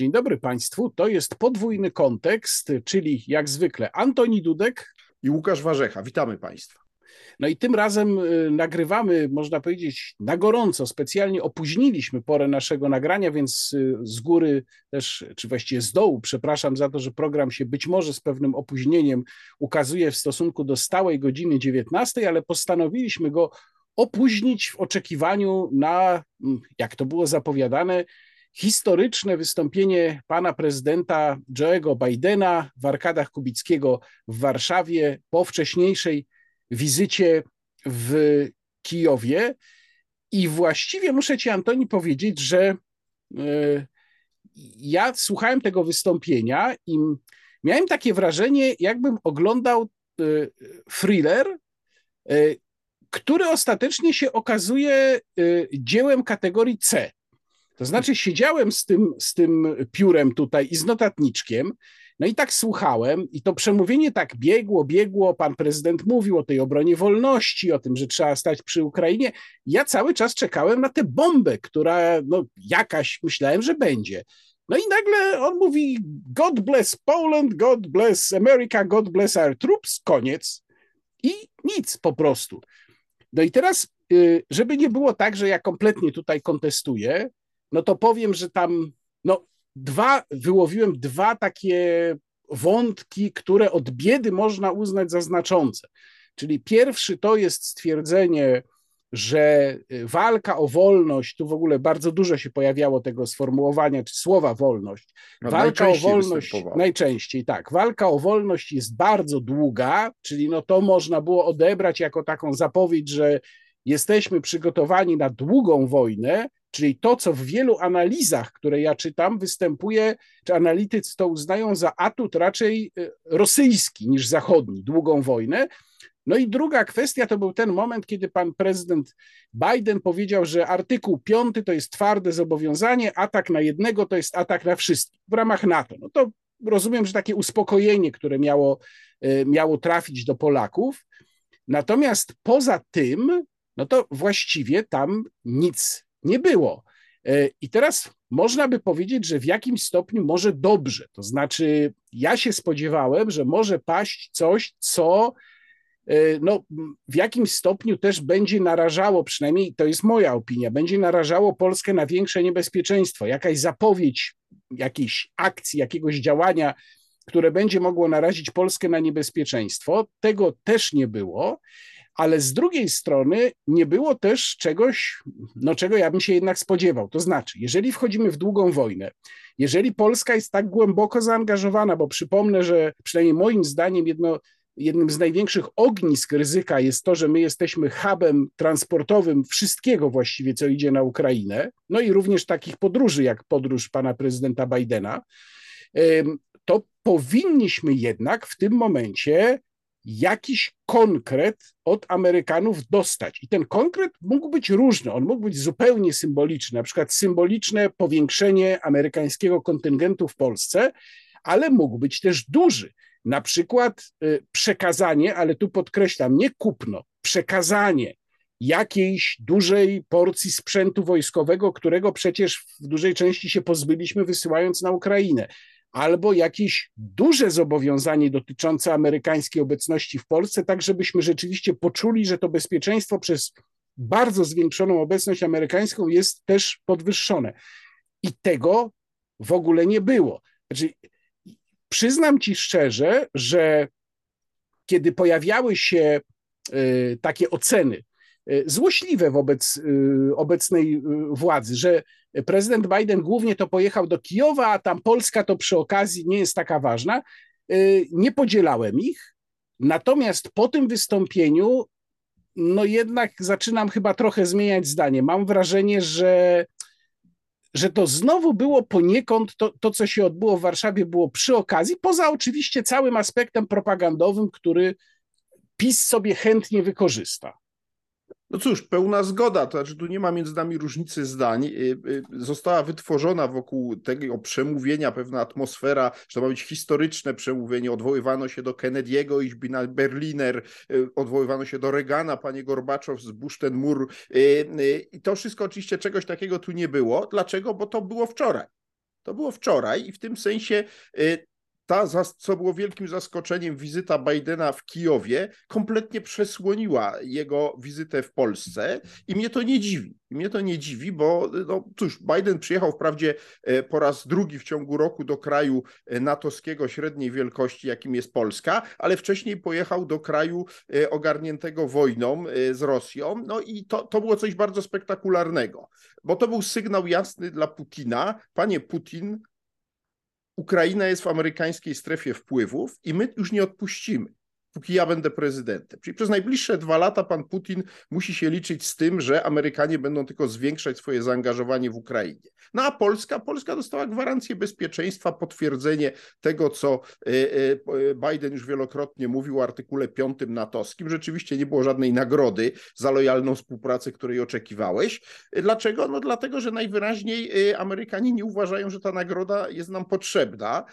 Dzień dobry Państwu. To jest podwójny kontekst, czyli jak zwykle Antoni Dudek i Łukasz Warzecha. Witamy Państwa. No i tym razem y, nagrywamy, można powiedzieć, na gorąco. Specjalnie opóźniliśmy porę naszego nagrania, więc y, z góry też, czy właściwie z dołu, przepraszam za to, że program się być może z pewnym opóźnieniem ukazuje w stosunku do stałej godziny 19, ale postanowiliśmy go opóźnić w oczekiwaniu na, mm, jak to było zapowiadane, historyczne wystąpienie pana prezydenta Joe'ego Bidena w arkadach Kubickiego w Warszawie po wcześniejszej wizycie w Kijowie. I właściwie muszę ci, Antoni, powiedzieć, że e, ja słuchałem tego wystąpienia i miałem takie wrażenie, jakbym oglądał e, thriller, e, który ostatecznie się okazuje dziełem kategorii C. To znaczy, siedziałem z tym, z tym piórem tutaj i z notatniczkiem, no i tak słuchałem, i to przemówienie tak biegło, biegło. Pan prezydent mówił o tej obronie wolności, o tym, że trzeba stać przy Ukrainie. Ja cały czas czekałem na tę bombę, która no, jakaś myślałem, że będzie. No i nagle on mówi: God bless Poland, God bless America, God bless our troops. Koniec. I nic po prostu. No i teraz, y, żeby nie było tak, że ja kompletnie tutaj kontestuję, no to powiem, że tam no, dwa, wyłowiłem dwa takie wątki, które od biedy można uznać za znaczące. Czyli pierwszy to jest stwierdzenie, że walka o wolność, tu w ogóle bardzo dużo się pojawiało tego sformułowania, czy słowa wolność. No, walka o wolność, najczęściej tak, walka o wolność jest bardzo długa, czyli no to można było odebrać jako taką zapowiedź, że jesteśmy przygotowani na długą wojnę, Czyli to, co w wielu analizach, które ja czytam, występuje, czy analitycy to uznają za atut raczej y, rosyjski niż zachodni, długą wojnę. No i druga kwestia to był ten moment, kiedy pan prezydent Biden powiedział, że artykuł 5 to jest twarde zobowiązanie, atak na jednego to jest atak na wszystkich w ramach NATO. No to rozumiem, że takie uspokojenie, które miało, y, miało trafić do Polaków. Natomiast poza tym, no to właściwie tam nic nie było. E, I teraz można by powiedzieć, że w jakimś stopniu może dobrze. To znaczy, ja się spodziewałem, że może paść coś, co e, no, w jakimś stopniu też będzie narażało, przynajmniej to jest moja opinia, będzie narażało Polskę na większe niebezpieczeństwo. Jakaś zapowiedź jakiejś akcji, jakiegoś działania, które będzie mogło narazić Polskę na niebezpieczeństwo. Tego też nie było ale z drugiej strony nie było też czegoś, no czego ja bym się jednak spodziewał. To znaczy, jeżeli wchodzimy w długą wojnę, jeżeli Polska jest tak głęboko zaangażowana, bo przypomnę, że przynajmniej moim zdaniem jedno, jednym z największych ognisk ryzyka jest to, że my jesteśmy hubem transportowym wszystkiego właściwie, co idzie na Ukrainę, no i również takich podróży, jak podróż pana prezydenta Bidena, to powinniśmy jednak w tym momencie jakiś konkret od Amerykanów dostać. I ten konkret mógł być różny, on mógł być zupełnie symboliczny, na przykład symboliczne powiększenie amerykańskiego kontyngentu w Polsce, ale mógł być też duży. Na przykład y, przekazanie, ale tu podkreślam, nie kupno, przekazanie jakiejś dużej porcji sprzętu wojskowego, którego przecież w dużej części się pozbyliśmy, wysyłając na Ukrainę albo jakieś duże zobowiązanie dotyczące amerykańskiej obecności w Polsce, tak żebyśmy rzeczywiście poczuli, że to bezpieczeństwo przez bardzo zwiększoną obecność amerykańską jest też podwyższone. I tego w ogóle nie było. Znaczy, przyznam ci szczerze, że kiedy pojawiały się y, takie oceny, złośliwe wobec y, obecnej władzy, że prezydent Biden głównie to pojechał do Kijowa, a tam Polska to przy okazji nie jest taka ważna. Nie podzielałem ich. Natomiast po tym wystąpieniu, no jednak zaczynam chyba trochę zmieniać zdanie. Mam wrażenie, że, że to znowu było poniekąd to, to, co się odbyło w Warszawie, było przy okazji, poza oczywiście całym aspektem propagandowym, który PiS sobie chętnie wykorzysta. No cóż, pełna zgoda, to znaczy tu nie ma między nami różnicy zdań. Y, y, została wytworzona wokół tego przemówienia pewna atmosfera, że to ma być historyczne przemówienie. Odwoływano się do Kennedy'ego, Iżbina Berliner, y, odwoływano się do Reagana, panie Gorbaczow z Buszten Mur. I to wszystko oczywiście czegoś takiego tu nie było. Dlaczego? Bo to było wczoraj. To było wczoraj i w tym sensie ta, co było wielkim zaskoczeniem, wizyta Bidena w Kijowie kompletnie przesłoniła jego wizytę w Polsce i mnie to nie dziwi. mnie to nie dziwi, bo no cóż, Biden przyjechał wprawdzie e, po raz drugi w ciągu roku do kraju e, natowskiego średniej wielkości, jakim jest Polska, ale wcześniej pojechał do kraju e, ogarniętego wojną z Rosją. No i to, to było coś bardzo spektakularnego, bo to był sygnał jasny dla Putina. Panie Putin, Ukraina jest w amerykańskiej strefie wpływów i my już nie odpuścimy póki ja będę prezydentem. Czyli przez najbliższe dwa lata pan Putin musi się liczyć z tym, że Amerykanie będą tylko zwiększać swoje zaangażowanie w Ukrainie. No a Polska, Polska dostała gwarancję bezpieczeństwa, potwierdzenie tego, co e, e, Biden już wielokrotnie mówił o artykule 5 natowskim. Rzeczywiście nie było żadnej nagrody za lojalną współpracę, której oczekiwałeś. Dlaczego? No dlatego, że najwyraźniej e, Amerykanie nie uważają, że ta nagroda jest nam potrzebna.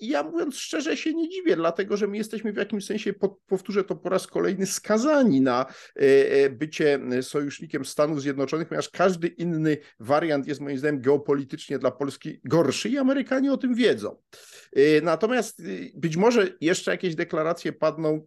I ja mówiąc szczerze się nie dziwię, dlatego, że my jesteśmy w jakimś sensie sensie, powtórzę to po raz kolejny, skazani na e, e, bycie sojusznikiem Stanów Zjednoczonych, ponieważ każdy inny wariant jest moim zdaniem geopolitycznie dla Polski gorszy i Amerykanie o tym wiedzą. E, natomiast być może jeszcze jakieś deklaracje padną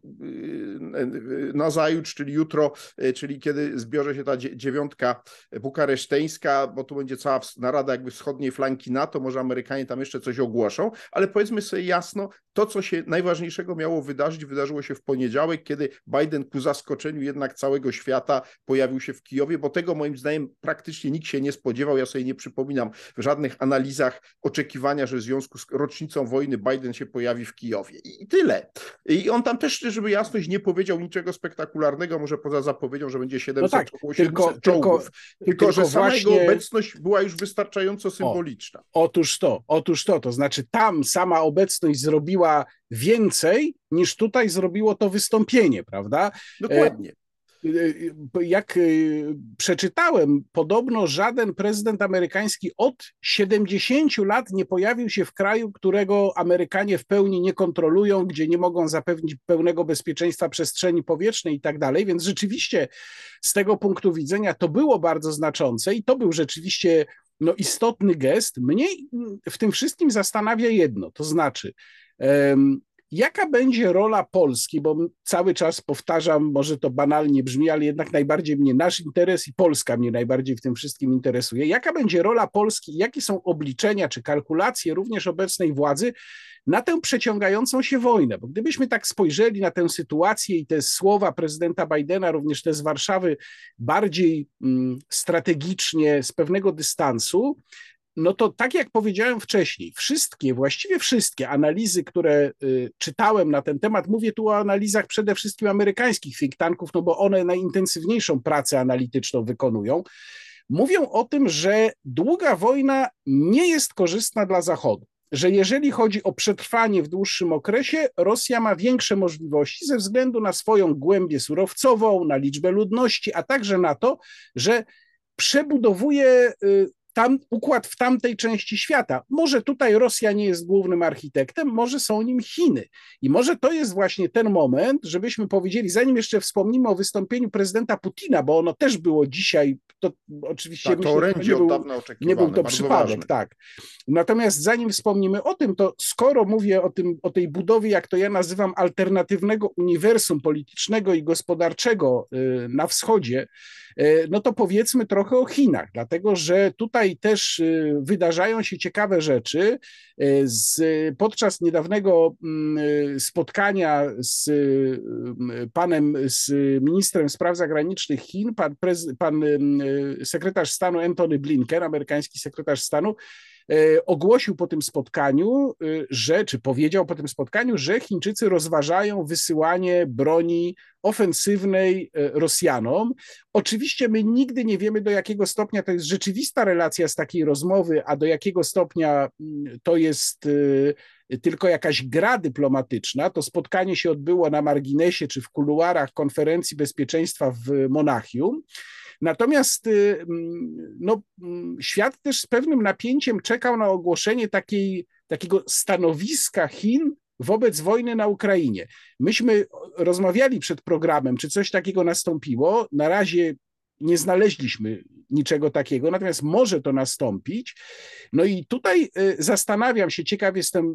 na zajutrz, czyli jutro, czyli kiedy zbierze się ta dziewiątka bukareszteńska, bo tu będzie cała narada jakby wschodniej flanki NATO, może Amerykanie tam jeszcze coś ogłoszą, ale powiedzmy sobie jasno, to co się najważniejszego miało wydarzyć, wydarzyło wydarzyło się w poniedziałek, kiedy Biden ku zaskoczeniu jednak całego świata pojawił się w Kijowie, bo tego moim zdaniem praktycznie nikt się nie spodziewał. Ja sobie nie przypominam w żadnych analizach oczekiwania, że w związku z rocznicą wojny Biden się pojawi w Kijowie. I tyle. I on tam też, żeby jasność, nie powiedział niczego spektakularnego, może poza zapowiedzią, że będzie 700, no tak, około 700 tylko, czołgów. Tylko, tylko, tylko że sama właśnie... jego obecność była już wystarczająco symboliczna. O, otóż to, otóż to, to znaczy tam sama obecność zrobiła więcej niż tutaj zrobiło to wystąpienie, prawda? Dokładnie. E, e, jak e, przeczytałem, podobno żaden prezydent amerykański od 70 lat nie pojawił się w kraju, którego Amerykanie w pełni nie kontrolują, gdzie nie mogą zapewnić pełnego bezpieczeństwa przestrzeni powietrznej i tak dalej. Więc rzeczywiście z tego punktu widzenia to było bardzo znaczące i to był rzeczywiście no, istotny gest. Mnie w tym wszystkim zastanawia jedno, to znaczy, Jaka będzie rola Polski, bo cały czas powtarzam, może to banalnie brzmi, ale jednak najbardziej mnie nasz interes i Polska mnie najbardziej w tym wszystkim interesuje. Jaka będzie rola Polski, jakie są obliczenia czy kalkulacje również obecnej władzy na tę przeciągającą się wojnę? Bo gdybyśmy tak spojrzeli na tę sytuację i te słowa prezydenta Bidena, również te z Warszawy, bardziej mm, strategicznie, z pewnego dystansu, no to tak jak powiedziałem wcześniej, wszystkie, właściwie wszystkie analizy, które y, czytałem na ten temat, mówię tu o analizach przede wszystkim amerykańskich think tanków, no bo one najintensywniejszą pracę analityczną wykonują, mówią o tym, że długa wojna nie jest korzystna dla Zachodu. Że jeżeli chodzi o przetrwanie w dłuższym okresie, Rosja ma większe możliwości ze względu na swoją głębię surowcową, na liczbę ludności, a także na to, że przebudowuje y, tam, układ w tamtej części świata. Może tutaj Rosja nie jest głównym architektem, może są nim Chiny. I może to jest właśnie ten moment, żebyśmy powiedzieli, zanim jeszcze wspomnimy o wystąpieniu prezydenta Putina, bo ono też było dzisiaj, to oczywiście tak, to myślę, nie, był, nie był to przypadek, tak. Natomiast zanim wspomnimy o tym, to skoro mówię o, tym, o tej budowie, jak to ja nazywam, alternatywnego uniwersum politycznego i gospodarczego y, na wschodzie, y, no to powiedzmy trochę o Chinach, dlatego że tutaj też y, wydarzają się ciekawe rzeczy. Z, podczas niedawnego mm, spotkania z panem, z ministrem spraw zagranicznych Chin, pan, prez, pan sekretarz stanu Antony Blinken, amerykański sekretarz stanu, ogłosił po tym spotkaniu, e, że, czy powiedział po tym spotkaniu, że Chińczycy rozważają wysyłanie broni ofensywnej e, Rosjanom. Oczywiście my nigdy nie wiemy, do jakiego stopnia to jest rzeczywista relacja z takiej rozmowy, a do jakiego stopnia mm, to jest tylko jakaś gra dyplomatyczna. To spotkanie się odbyło na marginesie czy w kuluarach konferencji bezpieczeństwa w Monachium. Natomiast y, mm, no, mm, świat też z pewnym napięciem czekał na ogłoszenie takiej, takiego stanowiska Chin wobec wojny na Ukrainie. Myśmy rozmawiali przed programem, czy coś takiego nastąpiło. Na razie nie znaleźliśmy niczego takiego, natomiast może to nastąpić. No i tutaj zastanawiam się, ciekaw jestem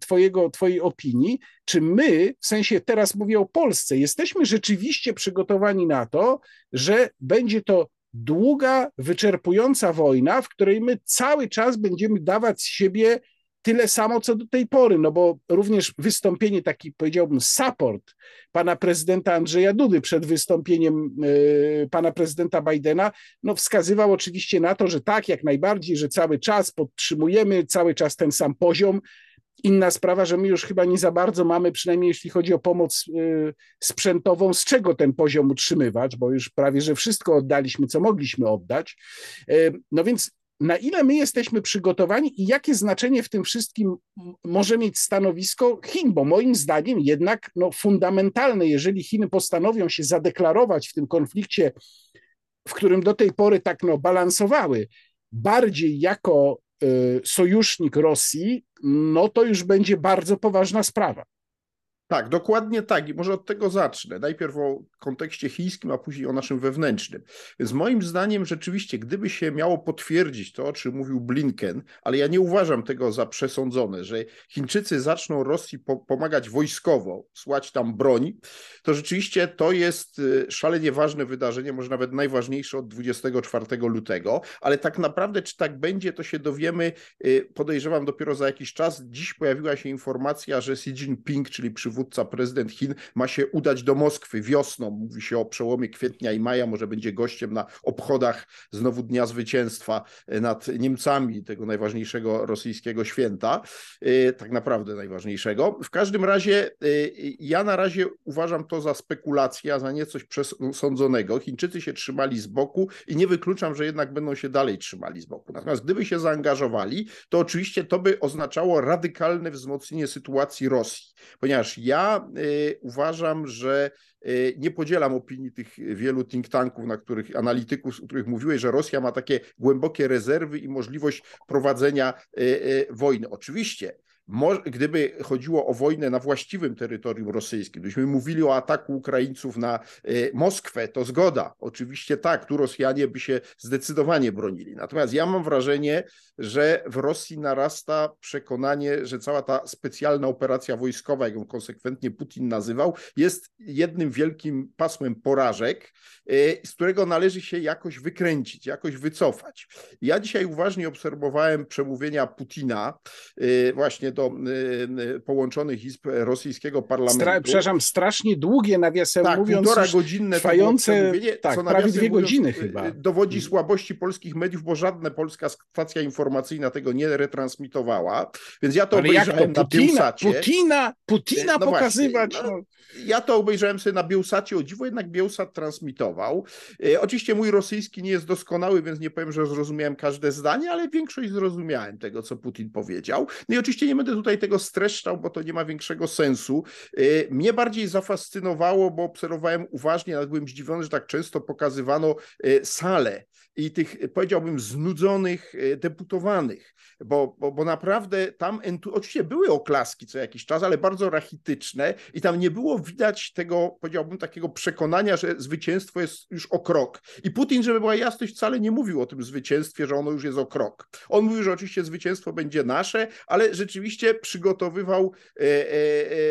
twojego, twojej opinii, czy my, w sensie teraz mówię o Polsce, jesteśmy rzeczywiście przygotowani na to, że będzie to długa, wyczerpująca wojna, w której my cały czas będziemy dawać z siebie tyle samo, co do tej pory, no bo również wystąpienie, taki powiedziałbym support pana prezydenta Andrzeja Dudy przed wystąpieniem y, pana prezydenta Bidena, no wskazywał oczywiście na to, że tak, jak najbardziej, że cały czas podtrzymujemy cały czas ten sam poziom, Inna sprawa, że my już chyba nie za bardzo mamy, przynajmniej jeśli chodzi o pomoc y, sprzętową, z czego ten poziom utrzymywać, bo już prawie że wszystko oddaliśmy, co mogliśmy oddać. Y, no więc na ile my jesteśmy przygotowani i jakie znaczenie w tym wszystkim może mieć stanowisko Chin, bo moim zdaniem jednak no, fundamentalne, jeżeli Chiny postanowią się zadeklarować w tym konflikcie, w którym do tej pory tak no, balansowały, bardziej jako y, sojusznik Rosji, no to już będzie bardzo poważna sprawa. Tak, dokładnie tak. I może od tego zacznę. Najpierw o kontekście chińskim, a później o naszym wewnętrznym. Więc moim zdaniem rzeczywiście, gdyby się miało potwierdzić to, o czym mówił Blinken, ale ja nie uważam tego za przesądzone, że Chińczycy zaczną Rosji po pomagać wojskowo, słać tam broń, to rzeczywiście to jest y, szalenie ważne wydarzenie, może nawet najważniejsze od 24 lutego, ale tak naprawdę, czy tak będzie, to się dowiemy, y, podejrzewam, dopiero za jakiś czas. Dziś pojawiła się informacja, że Xi Jinping, czyli przywódca przywódca, prezydent Chin, ma się udać do Moskwy wiosną. Mówi się o przełomie kwietnia i maja, może będzie gościem na obchodach znowu Dnia Zwycięstwa e, nad Niemcami, tego najważniejszego rosyjskiego święta, e, tak naprawdę najważniejszego. W każdym razie e, ja na razie uważam to za spekulację, za nie coś przesądzonego. Chińczycy się trzymali z boku i nie wykluczam, że jednak będą się dalej trzymali z boku. Natomiast gdyby się zaangażowali, to oczywiście to by oznaczało radykalne wzmocnienie sytuacji Rosji, ponieważ ja y, uważam, że y, nie podzielam opinii tych wielu think tanków, na których analityków, o których mówiłeś, że Rosja ma takie głębokie rezerwy i możliwość prowadzenia y, wojny. Oczywiście gdyby chodziło o wojnę na właściwym terytorium rosyjskim, gdybyśmy mówili o ataku Ukraińców na y, Moskwę, to zgoda. Oczywiście tak, tu Rosjanie by się zdecydowanie bronili. Natomiast ja mam wrażenie, że w Rosji narasta przekonanie, że cała ta specjalna operacja wojskowa, jak ją konsekwentnie Putin nazywał, jest jednym wielkim pasmem porażek, y, z którego należy się jakoś wykręcić, jakoś wycofać. Ja dzisiaj uważnie obserwowałem przemówienia Putina y, właśnie do y, y, połączonych izb rosyjskiego parlamentu. Stra przepraszam, strasznie długie, nawiasem tak, mówiąc, półtora godzinne trwające, tak, co prawie dwie mówiąc, godziny chyba. Dowodzi słabości polskich mediów, bo żadna polska stacja informacyjna tego nie retransmitowała, więc ja to Ale obejrzałem to? Putina, na Bielsacie. Putina, Putina no pokazywać. Właśnie, no, ja to obejrzałem sobie na Bielsacie, o dziwo jednak Bielsat transmitował. Oczywiście mój rosyjski nie jest doskonały, więc nie powiem, że zrozumiałem każde zdanie, ale większość zrozumiałem tego, co Putin powiedział. No i oczywiście nie będę tutaj tego streszczał, bo to nie ma większego sensu. Y, mnie bardziej zafascynowało, bo obserwowałem uważnie, ale byłem zdziwiony, że tak często pokazywano y, salę i tych, powiedziałbym, znudzonych y, deputowanych, bo, bo, bo naprawdę tam, oczywiście były oklaski co jakiś czas, ale bardzo rachityczne i tam nie było widać tego, powiedziałbym, takiego przekonania, że zwycięstwo jest już o krok. I Putin, żeby była jasność, wcale nie mówił o tym zwycięstwie, że ono już jest o krok. On mówił, że oczywiście zwycięstwo będzie nasze, ale rzeczywiście przygotowywał e, e,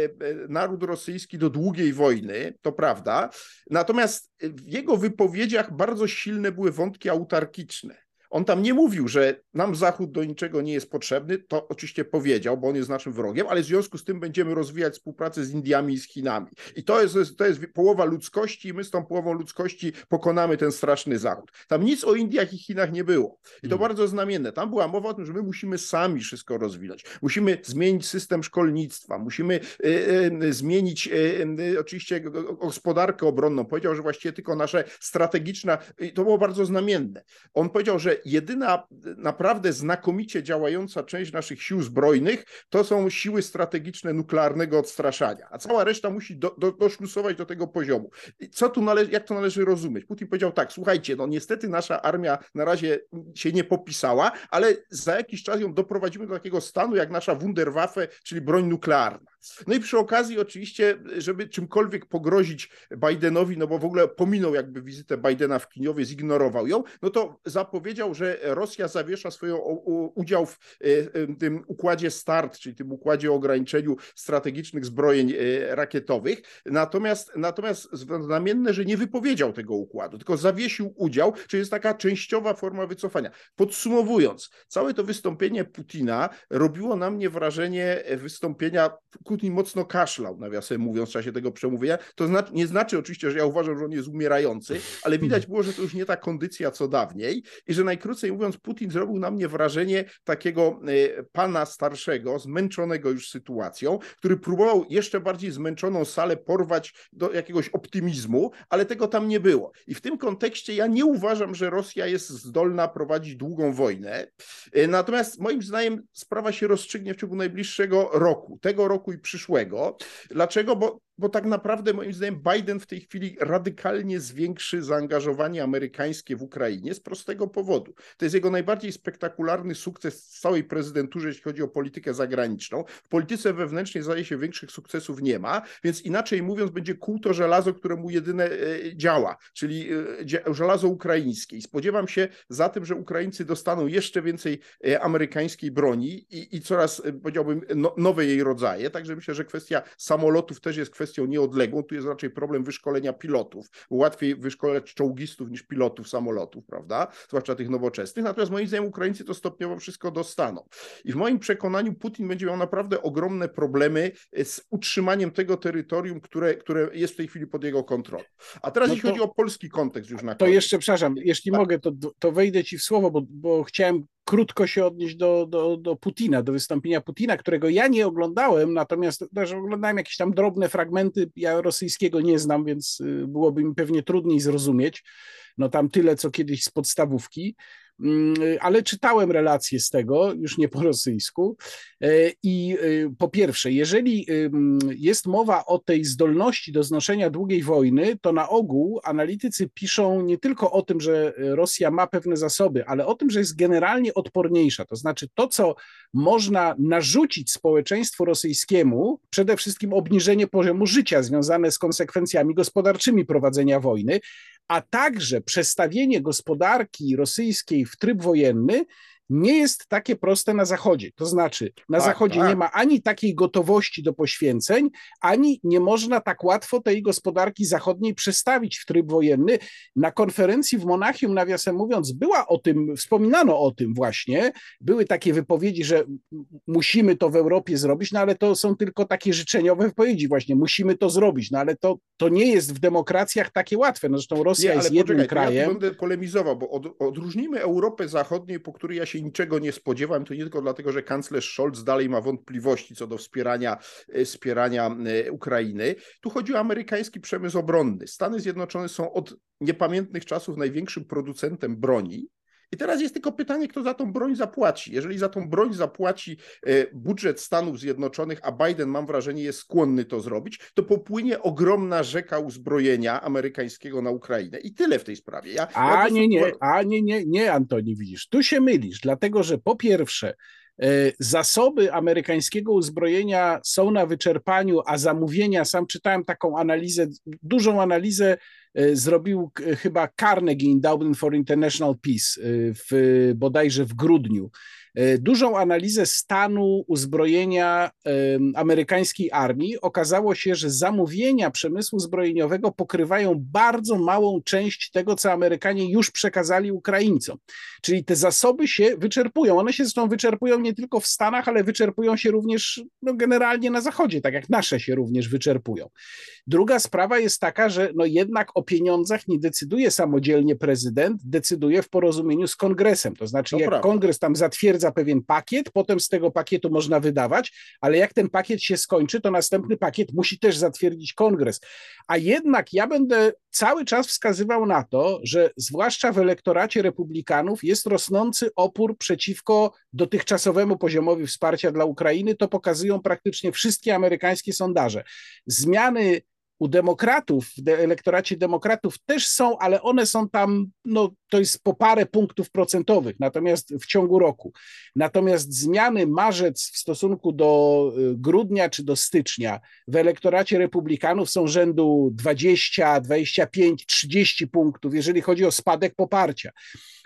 e, naród rosyjski do długiej wojny, to prawda. Natomiast w jego wypowiedziach bardzo silne były wątki autarkiczne. On tam nie mówił, że nam Zachód do niczego nie jest potrzebny, to oczywiście powiedział, bo on jest naszym wrogiem, ale w związku z tym będziemy rozwijać współpracę z Indiami i z Chinami. I to jest, to jest połowa ludzkości i my z tą połową ludzkości pokonamy ten straszny Zachód. Tam nic o Indiach i Chinach nie było. I to hmm. bardzo znamienne. Tam była mowa o tym, że my musimy sami wszystko rozwijać. Musimy zmienić system szkolnictwa, musimy y, y, zmienić y, oczywiście gospodarkę obronną. Powiedział, że właściwie tylko nasze strategiczna, i to było bardzo znamienne. On powiedział, że jedyna naprawdę znakomicie działająca część naszych sił zbrojnych to są siły strategiczne nuklearnego odstraszania, a cała reszta musi do, do, doszlusować do tego poziomu. Co tu należy, jak to należy rozumieć? Putin powiedział tak, słuchajcie, no niestety nasza armia na razie się nie popisała, ale za jakiś czas ją doprowadzimy do takiego stanu jak nasza Wunderwaffe, czyli broń nuklearna. No i przy okazji oczywiście, żeby czymkolwiek pogrozić Bidenowi, no bo w ogóle pominął jakby wizytę Bidena w Kiniowie, zignorował ją, no to zapowiedział, że Rosja zawiesza swój udział w tym układzie START, czyli tym układzie o ograniczeniu strategicznych zbrojeń rakietowych. Natomiast, natomiast znamienne, że nie wypowiedział tego układu, tylko zawiesił udział, czyli jest taka częściowa forma wycofania. Podsumowując, całe to wystąpienie Putina robiło na mnie wrażenie wystąpienia, Putin mocno kaszlał, nawiasem mówiąc, w czasie tego przemówienia. To nie znaczy oczywiście, że ja uważam, że on jest umierający, ale widać było, że to już nie ta kondycja co dawniej i że najkrócej mówiąc, Putin zrobił na mnie wrażenie takiego e, pana starszego, zmęczonego już sytuacją, który próbował jeszcze bardziej zmęczoną salę porwać do jakiegoś optymizmu, ale tego tam nie było. I w tym kontekście ja nie uważam, że Rosja jest zdolna prowadzić długą wojnę. E, natomiast moim zdaniem sprawa się rozstrzygnie w ciągu najbliższego roku, tego roku i przyszłego. Dlaczego? Bo bo tak naprawdę moim zdaniem Biden w tej chwili radykalnie zwiększy zaangażowanie amerykańskie w Ukrainie z prostego powodu. To jest jego najbardziej spektakularny sukces w całej prezydenturze, jeśli chodzi o politykę zagraniczną. W polityce wewnętrznej zdaje się większych sukcesów nie ma, więc inaczej mówiąc będzie kół to żelazo, któremu jedyne e, działa, czyli e, żelazo ukraińskie. I spodziewam się za tym, że Ukraińcy dostaną jeszcze więcej e, amerykańskiej broni i, i coraz, powiedziałbym, no, nowe jej rodzaje. Także myślę, że kwestia samolotów też jest kwestią kwestią nieodległą, tu jest raczej problem wyszkolenia pilotów. Łatwiej wyszkoleć czołgistów niż pilotów samolotów, prawda? Zwłaszcza tych nowoczesnych. Natomiast moim zdaniem Ukraińcy to stopniowo wszystko dostaną. I w moim przekonaniu Putin będzie miał naprawdę ogromne problemy z utrzymaniem tego terytorium, które, które jest w tej chwili pod jego kontrolą. A teraz no jeśli chodzi o polski kontekst już na koniec. To jeszcze, przepraszam, jeśli tak. mogę, to, to wejdę ci w słowo, bo, bo chciałem krótko się odnieść do, do, do Putina, do wystąpienia Putina, którego ja nie oglądałem, natomiast też oglądałem jakieś tam drobne fragmenty. Ja rosyjskiego nie znam, więc y, byłoby mi pewnie trudniej zrozumieć. No tam tyle, co kiedyś z podstawówki. Mm, ale czytałem relacje z tego, już nie po rosyjsku. E, I e, po pierwsze, jeżeli jest mowa o tej zdolności do znoszenia długiej wojny, to na ogół analitycy piszą nie tylko o tym, że Rosja ma pewne zasoby, ale o tym, że jest generalnie odporniejsza. To znaczy, to, co można narzucić społeczeństwu rosyjskiemu, przede wszystkim obniżenie poziomu życia związane z konsekwencjami gospodarczymi prowadzenia wojny, a także przestawienie gospodarki rosyjskiej w tryb wojenny nie jest takie proste na Zachodzie. To znaczy, na tak, Zachodzie tak. nie ma ani takiej gotowości do poświęceń, ani nie można tak łatwo tej gospodarki zachodniej przestawić w tryb wojenny. Na konferencji w Monachium, nawiasem mówiąc, była o tym, wspominano o tym właśnie. Były takie wypowiedzi, że musimy to w Europie zrobić, no ale to są tylko takie życzeniowe wypowiedzi, właśnie musimy to zrobić, no ale to, to nie jest w demokracjach takie łatwe. No zresztą Rosja nie, jest jednym krajem. Ja będę polemizował, bo od, odróżnijmy Europę Zachodniej, po której ja się się niczego nie spodziewałem, to nie tylko dlatego, że kanclerz Scholz dalej ma wątpliwości co do wspierania, e, wspierania e, Ukrainy. Tu chodzi o amerykański przemysł obronny. Stany Zjednoczone są od niepamiętnych czasów największym producentem broni. I teraz jest tylko pytanie, kto za tą broń zapłaci. Jeżeli za tą broń zapłaci e, budżet Stanów Zjednoczonych, a Biden, mam wrażenie, jest skłonny to zrobić, to popłynie ogromna rzeka uzbrojenia amerykańskiego na Ukrainę. I tyle w tej sprawie. Ja, a ja nie, nie, a nie, nie, nie, Antoni, widzisz, tu się mylisz, dlatego że po pierwsze, e, Zasoby amerykańskiego uzbrojenia są na wyczerpaniu, a zamówienia, sam czytałem taką analizę, dużą analizę zrobił chyba Carnegie Endowment for International Peace e, w, bodajże w grudniu. E, dużą analizę stanu uzbrojenia amerykańskiej armii. Okazało się, że zamówienia przemysłu zbrojeniowego pokrywają bardzo małą część tego, co Amerykanie już przekazali Ukraińcom. Czyli te zasoby się wyczerpują. One się zresztą wyczerpują nie tylko w Stanach, ale wyczerpują się również no, generalnie na Zachodzie, tak jak nasze się również wyczerpują. Druga sprawa jest taka, że no jednak o pieniądzach nie decyduje samodzielnie prezydent, decyduje w porozumieniu z kongresem. To znaczy, to jak prawda. kongres tam zatwierdza pewien pakiet, potem z tego pakietu można wydawać, ale jak ten pakiet się skończy, to następny pakiet musi też zatwierdzić kongres. A jednak ja będę cały czas wskazywał na to, że zwłaszcza w elektoracie republikanów jest rosnący opór przeciwko dotychczasowemu poziomowi wsparcia dla Ukrainy. To pokazują praktycznie wszystkie amerykańskie sondaże. Zmiany u demokratów, w elektoracie demokratów też są, ale one są tam, no to jest po parę punktów procentowych, natomiast w ciągu roku. Natomiast zmiany marzec w stosunku do y, grudnia czy do stycznia w elektoracie republikanów są rzędu 20, 25, 30 punktów, jeżeli chodzi o spadek poparcia.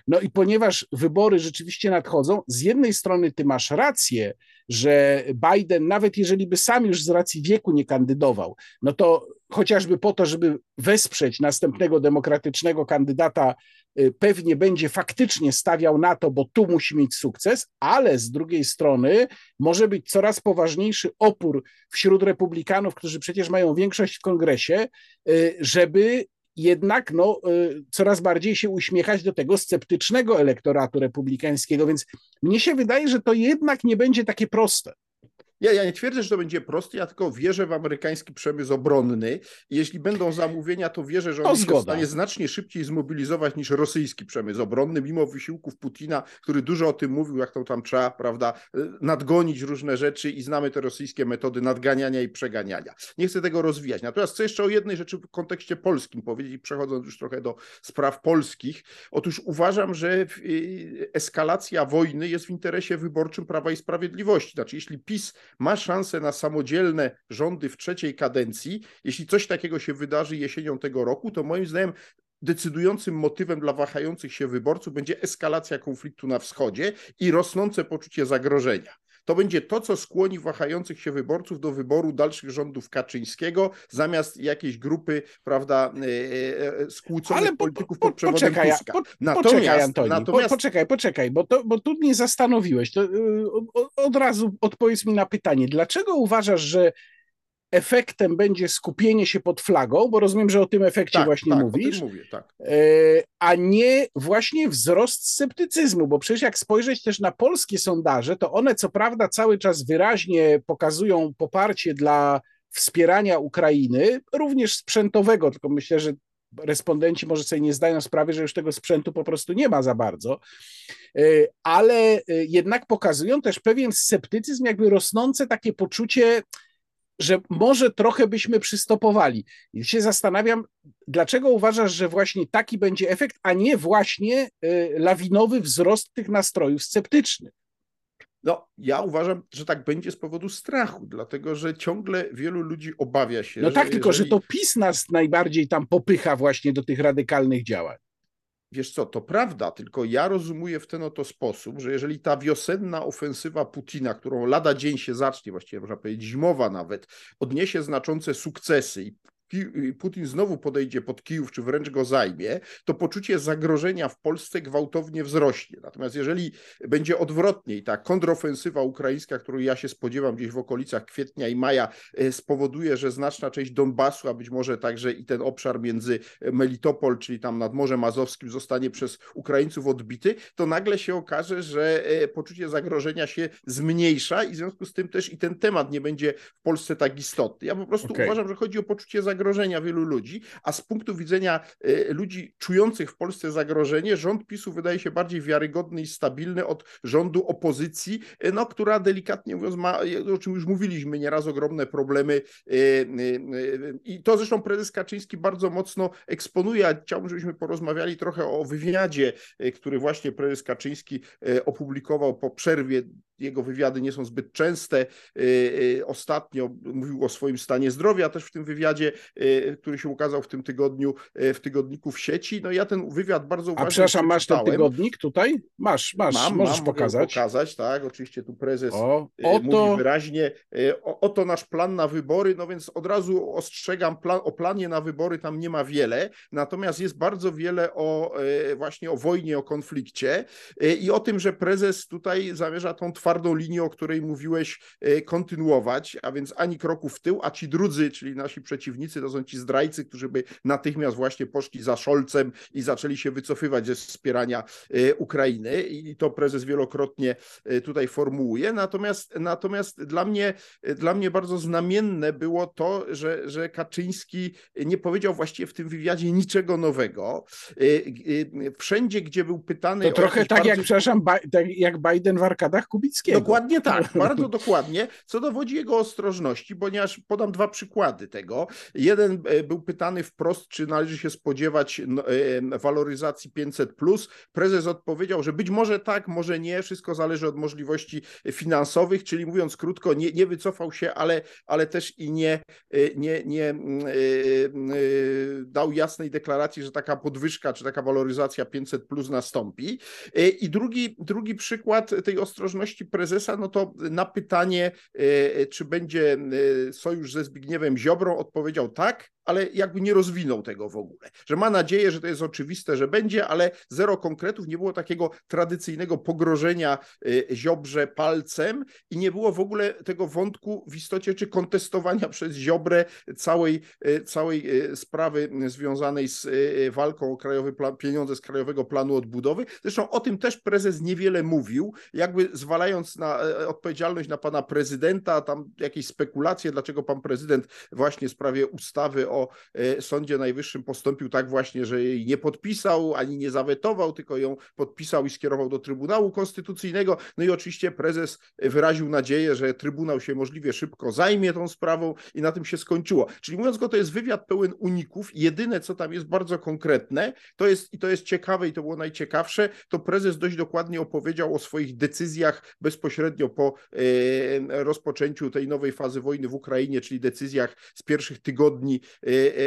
No i ponieważ wybory rzeczywiście nadchodzą, z jednej strony ty masz rację, że Biden, nawet jeżeli by sam już z racji wieku nie kandydował, no to chociażby po to, żeby wesprzeć następnego demokratycznego kandydata, y, pewnie będzie faktycznie stawiał na to, bo tu musi mieć sukces, ale z drugiej strony może być coraz poważniejszy opór wśród republikanów, którzy przecież mają większość w kongresie, y, żeby jednak no, y, coraz bardziej się uśmiechać do tego sceptycznego elektoratu republikańskiego, więc mnie się wydaje, że to jednak nie będzie takie proste. Ja, ja nie twierdzę, że to będzie proste, ja tylko wierzę w amerykański przemysł obronny. Jeśli będą zamówienia, to wierzę, że on się w stanie znacznie szybciej zmobilizować niż rosyjski przemysł obronny, mimo wysiłków Putina, który dużo o tym mówił, jak to tam trzeba, prawda, nadgonić różne rzeczy i znamy te rosyjskie metody nadganiania i przeganiania. Nie chcę tego rozwijać. Natomiast chcę jeszcze o jednej rzeczy w kontekście polskim powiedzieć, przechodząc już trochę do spraw polskich. Otóż uważam, że y, eskalacja wojny jest w interesie wyborczym Prawa i Sprawiedliwości. Znaczy, jeśli PiS ma szansę na samodzielne rządy w trzeciej kadencji. Jeśli coś takiego się wydarzy jesienią tego roku, to moim zdaniem decydującym motywem dla wahających się wyborców będzie eskalacja konfliktu na wschodzie i rosnące poczucie zagrożenia. To będzie to, co skłoni wahających się wyborców do wyboru dalszych rządów Kaczyńskiego, zamiast jakiejś grupy, prawda, e, e, e, skłóconych Ale po, polityków po, pod przewodem poczekaj, Tuska. Po, natomiast, poczekaj, Antoni, natomiast... Po, poczekaj, poczekaj, bo, to, bo tu mnie zastanowiłeś. To, od razu odpowiedz mi na pytanie. Dlaczego uważasz, że efektem będzie skupienie się pod flagą, bo rozumiem, że o tym efekcie tak, właśnie tak, mówisz, mówię, tak. E, a nie właśnie wzrost sceptycyzmu, bo przecież jak spojrzeć też na polskie sondaże, to one co prawda cały czas wyraźnie pokazują poparcie dla wspierania Ukrainy, również sprzętowego, tylko myślę, że respondenci może sobie nie zdają sprawy, że już tego sprzętu po prostu nie ma za bardzo, e, ale e, jednak pokazują też pewien sceptycyzm, jakby rosnące takie poczucie, że może trochę byśmy przystopowali. I się zastanawiam, dlaczego uważasz, że właśnie taki będzie efekt, a nie właśnie y, lawinowy wzrost tych nastrojów sceptycznych? No, ja uważam, że tak będzie z powodu strachu, dlatego że ciągle wielu ludzi obawia się. No tak, jeżeli... tylko że to PiS nas najbardziej tam popycha właśnie do tych radykalnych działań. Wiesz co, to prawda, tylko ja rozumuję w ten oto sposób, że jeżeli ta wiosenna ofensywa Putina, którą lada dzień się zacznie, właściwie można powiedzieć zimowa nawet, odniesie znaczące sukcesy i Putin znowu podejdzie pod Kijów, czy wręcz go zajmie, to poczucie zagrożenia w Polsce gwałtownie wzrośnie. Natomiast jeżeli będzie odwrotnie i ta kontrofensywa ukraińska, którą ja się spodziewam gdzieś w okolicach kwietnia i maja, e, spowoduje, że znaczna część Donbasu, a być może także i ten obszar między Melitopol, czyli tam nad Morzem Azowskim, zostanie przez Ukraińców odbity, to nagle się okaże, że e, poczucie zagrożenia się zmniejsza i w związku z tym też i ten temat nie będzie w Polsce tak istotny. Ja po prostu okay. uważam, że chodzi o poczucie zagrożenia zagrożenia wielu ludzi, a z punktu widzenia e, ludzi czujących w Polsce zagrożenie, rząd PiSu wydaje się bardziej wiarygodny i stabilny od rządu opozycji, e, no, która delikatnie mówiąc ma, o czym już mówiliśmy nieraz, ogromne problemy e, i to zresztą prezes Kaczyński bardzo mocno eksponuje, chciałbym, żebyśmy porozmawiali trochę o wywiadzie, który właśnie prezes Kaczyński opublikował po przerwie jego wywiady nie są zbyt częste. Ostatnio mówił o swoim stanie zdrowia też w tym wywiadzie. Y, który się ukazał w tym tygodniu y, w tygodniku w sieci. No ja ten wywiad bardzo uważnie A przepraszam, masz ten tygodnik tutaj? Masz, masz, mam, możesz mam, pokazać. pokazać, tak, oczywiście tu prezes o, oto... mówi wyraźnie, o, oto nasz plan na wybory, no więc od razu ostrzegam, plan, o planie na wybory tam nie ma wiele, natomiast jest bardzo wiele o właśnie o wojnie, o konflikcie i o tym, że prezes tutaj zamierza tą twardą linię, o której mówiłeś, kontynuować, a więc ani kroku w tył, a ci drudzy, czyli nasi przeciwnicy, to są ci zdrajcy, którzy by natychmiast właśnie poszli za Szolcem i zaczęli się wycofywać ze wspierania e, Ukrainy i to prezes wielokrotnie e, tutaj formułuje. Natomiast, natomiast dla, mnie, dla mnie bardzo znamienne było to, że, że Kaczyński nie powiedział właściwie w tym wywiadzie niczego nowego. E, wszędzie, gdzie był pytany... To trochę tak bardzo... jak, przepraszam, tak jak Biden w arkadach Kubickiego. Dokładnie tak, bardzo dokładnie, co dowodzi jego ostrożności, ponieważ podam dwa przykłady tego. Jeden jeden był pytany wprost, czy należy się spodziewać no, waloryzacji 500. Prezes odpowiedział, że być może tak, może nie, wszystko zależy od możliwości finansowych, czyli mówiąc krótko, nie, nie wycofał się, ale, ale też i nie, nie, nie dał jasnej deklaracji, że taka podwyżka czy taka waloryzacja 500 plus nastąpi. I drugi, drugi przykład tej ostrożności prezesa, no to na pytanie, czy będzie sojusz ze Zbigniewem Ziobrą, odpowiedział tak, ale jakby nie rozwinął tego w ogóle. Że ma nadzieję, że to jest oczywiste, że będzie, ale zero konkretów, nie było takiego tradycyjnego pogrożenia y, Ziobrze palcem i nie było w ogóle tego wątku w istocie, czy kontestowania przez Ziobrę całej, y, całej y, sprawy związanej z walką o krajowy plan, pieniądze z Krajowego Planu Odbudowy. Zresztą o tym też prezes niewiele mówił, jakby zwalając na odpowiedzialność na pana prezydenta, tam jakieś spekulacje, dlaczego pan prezydent właśnie w sprawie ustawy o e, Sądzie Najwyższym postąpił tak właśnie, że jej nie podpisał ani nie zawetował, tylko ją podpisał i skierował do Trybunału Konstytucyjnego. No i oczywiście prezes wyraził nadzieję, że Trybunał się możliwie szybko zajmie tą sprawą i na tym się skończyło. Czyli mówiąc go, to jest wywiad pełen uników. Jedyne, co tam jest bardzo konkretne, to jest i to jest ciekawe i to było najciekawsze, to prezes dość dokładnie opowiedział o swoich decyzjach bezpośrednio po e, rozpoczęciu tej nowej fazy wojny w Ukrainie, czyli decyzjach z pierwszych tygodni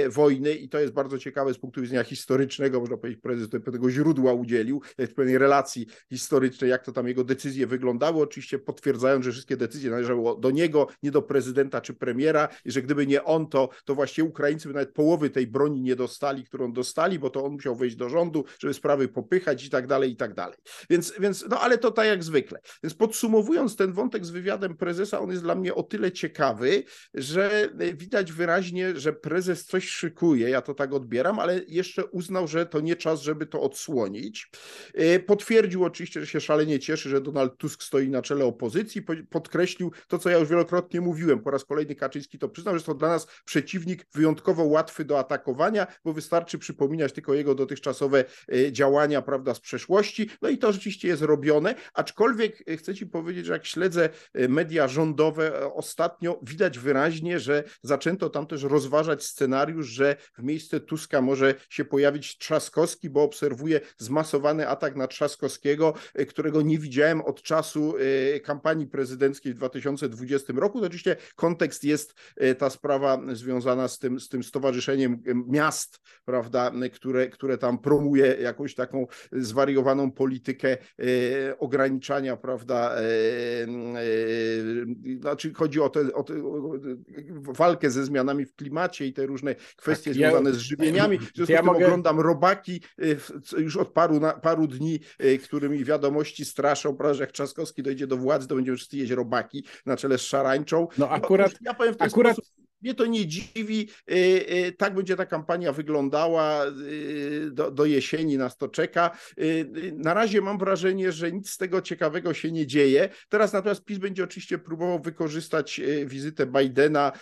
wojny i to jest bardzo ciekawe z punktu widzenia historycznego, można powiedzieć, prezes pewnego źródła udzielił, pewnej relacji historycznej, jak to tam jego decyzje wyglądały, oczywiście potwierdzając, że wszystkie decyzje należały do niego, nie do prezydenta czy premiera i że gdyby nie on, to, to właściwie Ukraińcy by nawet połowy tej broni nie dostali, którą dostali, bo to on musiał wejść do rządu, żeby sprawy popychać i tak dalej, i tak dalej. Więc, więc no ale to tak jak zwykle. Więc podsumowując ten wątek z wywiadem prezesa, on jest dla mnie o tyle ciekawy, że widać wyraźnie, że prezes prezes coś szykuje, ja to tak odbieram, ale jeszcze uznał, że to nie czas, żeby to odsłonić. E, potwierdził oczywiście, że się szalenie cieszy, że Donald Tusk stoi na czele opozycji, podkreślił to, co ja już wielokrotnie mówiłem, po raz kolejny Kaczyński to przyznał, że to dla nas przeciwnik wyjątkowo łatwy do atakowania, bo wystarczy przypominać tylko jego dotychczasowe e, działania, prawda, z przeszłości, no i to rzeczywiście jest robione, aczkolwiek e, chcę ci powiedzieć, że jak śledzę media rządowe ostatnio, widać wyraźnie, że zaczęto tam też rozważać scenariusz, że w miejsce Tuska może się pojawić Trzaskowski, bo obserwuję zmasowany atak na Trzaskowskiego, e, którego nie widziałem od czasu e, kampanii prezydenckiej w 2020 roku. To oczywiście kontekst jest e, ta sprawa związana z tym, z tym stowarzyszeniem miast, prawda, które, które tam promuje jakąś taką zwariowaną politykę ograniczania, prawda, znaczy chodzi o, te, o, te, walkę ze zmianami w klimacie i te różne kwestie tak, związane ja, z żywieniami. W związku ja z tym mogę... oglądam robaki y, już od paru, na, paru dni, y, którymi wiadomości straszą, prawda, że jak Trzaskowski dojdzie do władzy, to będziemy wszyscy jeść robaki na czele z szarańczą. No akurat, no, ja powiem w ten akurat... sposób, mnie to nie dziwi. Y, y, tak będzie ta kampania wyglądała y, do, do jesieni, nas to czeka. Na razie mam wrażenie, że nic z tego ciekawego się nie dzieje. Teraz natomiast PiS będzie oczywiście próbował wykorzystać wizytę Bidena,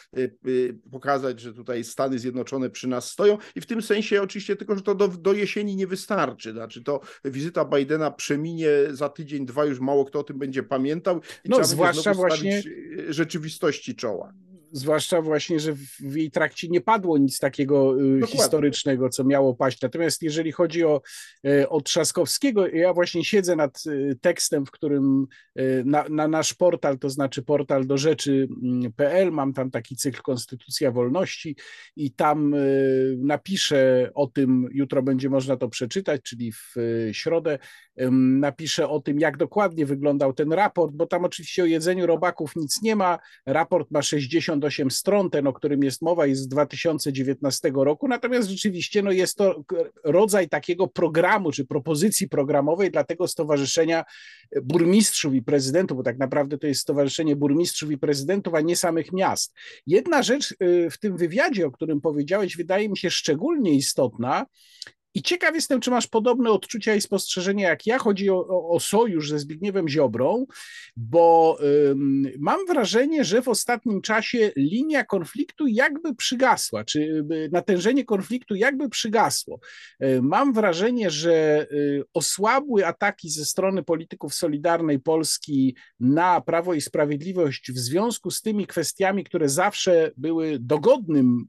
pokazać, że tutaj Stany Zjednoczone przy nas stoją i w tym sensie oczywiście tylko, że to do, do jesieni nie wystarczy. Znaczy to wizyta Bidena przeminie za tydzień, dwa, już mało kto o tym będzie pamiętał i no, trzeba zwłaszcza właśnie rzeczywistości czoła zwłaszcza właśnie, że w jej trakcie nie padło nic takiego y, Dokładnie. historycznego, co miało paść. Natomiast jeżeli chodzi o, y, o Trzaskowskiego, ja właśnie siedzę nad y, tekstem, w którym na, na nasz portal, to znaczy portal do rzeczy.pl, mm, mam tam taki cykl Konstytucja Wolności i tam napiszę o tym, jutro będzie można to przeczytać, czyli w środę, napiszę o tym, jak dokładnie wyglądał ten raport, bo tam oczywiście o jedzeniu robaków nic nie ma. Raport ma 68 stron, ten, o którym jest mowa, jest z 2019 roku, natomiast rzeczywiście no, jest to rodzaj takiego programu czy propozycji programowej dla tego Stowarzyszenia Burmistrzów i Prezydentów, bo tak naprawdę to jest Stowarzyszenie Burmistrzów i Prezydentów, a nie samych miast. Jedna rzecz y, w tym wywiadzie, o którym powiedziałeś, wydaje mi się szczególnie istotna, i ciekaw jestem, czy masz podobne odczucia i spostrzeżenia jak ja. Chodzi o, o, o sojusz ze Zbigniewem Ziobrą, bo ym, mam wrażenie, że w ostatnim czasie linia konfliktu jakby przygasła, czy y, natężenie konfliktu jakby przygasło. Y, mam wrażenie, że y, osłabły ataki ze strony polityków Solidarnej Polski na Prawo i Sprawiedliwość w związku z tymi kwestiami, które zawsze były dogodnym